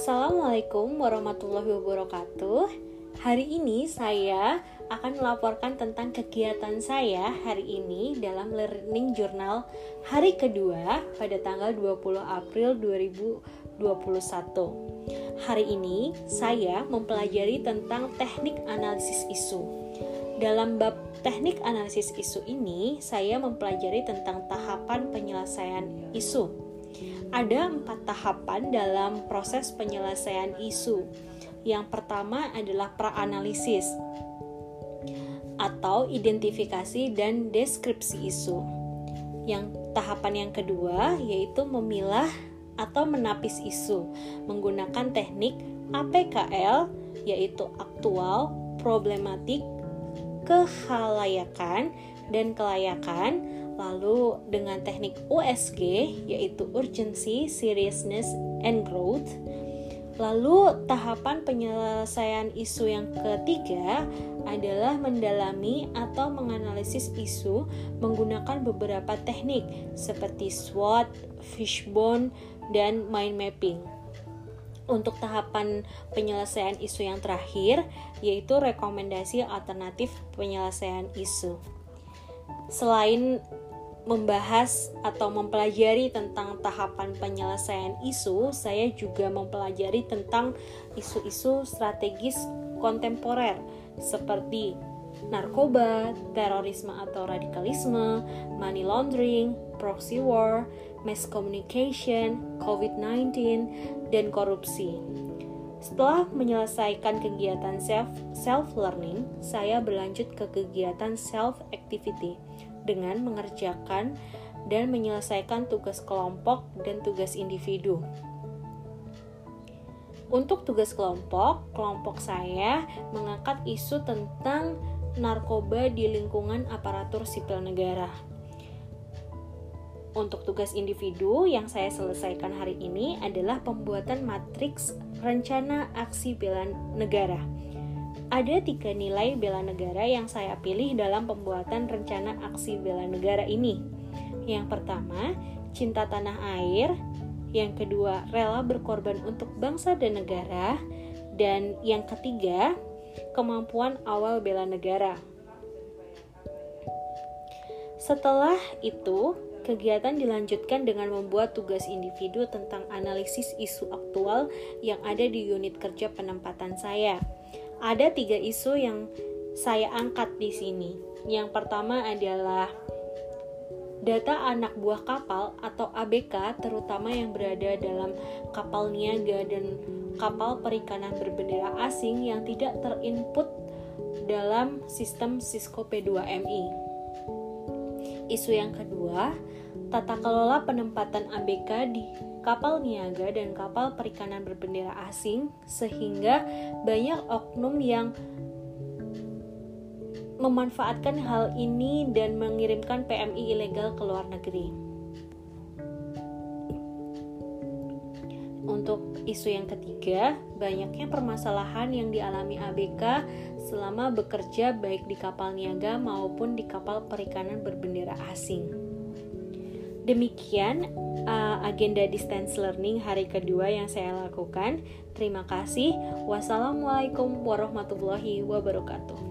Assalamualaikum warahmatullahi wabarakatuh. Hari ini saya akan melaporkan tentang kegiatan saya hari ini dalam Learning Journal hari kedua pada tanggal 20 April 2021. Hari ini saya mempelajari tentang teknik analisis isu. Dalam bab teknik analisis isu ini, saya mempelajari tentang tahapan penyelesaian isu ada empat tahapan dalam proses penyelesaian isu. Yang pertama adalah praanalisis atau identifikasi dan deskripsi isu. Yang tahapan yang kedua yaitu memilah atau menapis isu menggunakan teknik APKL yaitu aktual, problematik, kehalayakan, dan kelayakan Lalu dengan teknik USG yaitu urgency, seriousness, and growth. Lalu tahapan penyelesaian isu yang ketiga adalah mendalami atau menganalisis isu menggunakan beberapa teknik seperti SWOT, fishbone, dan mind mapping. Untuk tahapan penyelesaian isu yang terakhir yaitu rekomendasi alternatif penyelesaian isu. Selain membahas atau mempelajari tentang tahapan penyelesaian isu, saya juga mempelajari tentang isu-isu strategis kontemporer seperti narkoba, terorisme atau radikalisme, money laundering, proxy war, mass communication, COVID-19, dan korupsi. Setelah menyelesaikan kegiatan self self learning, saya berlanjut ke kegiatan self activity dengan mengerjakan dan menyelesaikan tugas kelompok dan tugas individu. Untuk tugas kelompok, kelompok saya mengangkat isu tentang narkoba di lingkungan aparatur sipil negara. Untuk tugas individu yang saya selesaikan hari ini adalah pembuatan matriks rencana aksi bela negara ada tiga nilai bela negara yang saya pilih dalam pembuatan rencana aksi bela negara ini. Yang pertama, cinta tanah air. Yang kedua, rela berkorban untuk bangsa dan negara. Dan yang ketiga, kemampuan awal bela negara. Setelah itu, kegiatan dilanjutkan dengan membuat tugas individu tentang analisis isu aktual yang ada di unit kerja penempatan saya ada tiga isu yang saya angkat di sini. Yang pertama adalah data anak buah kapal atau ABK terutama yang berada dalam kapal niaga dan kapal perikanan berbendera asing yang tidak terinput dalam sistem Cisco P2MI. Isu yang kedua, tata kelola penempatan ABK di kapal niaga dan kapal perikanan berbendera asing sehingga banyak oknum yang memanfaatkan hal ini dan mengirimkan PMI ilegal ke luar negeri. Untuk isu yang ketiga, banyaknya permasalahan yang dialami ABK selama bekerja baik di kapal niaga maupun di kapal perikanan berbendera asing. Demikian uh, agenda distance learning hari kedua yang saya lakukan. Terima kasih. Wassalamualaikum warahmatullahi wabarakatuh.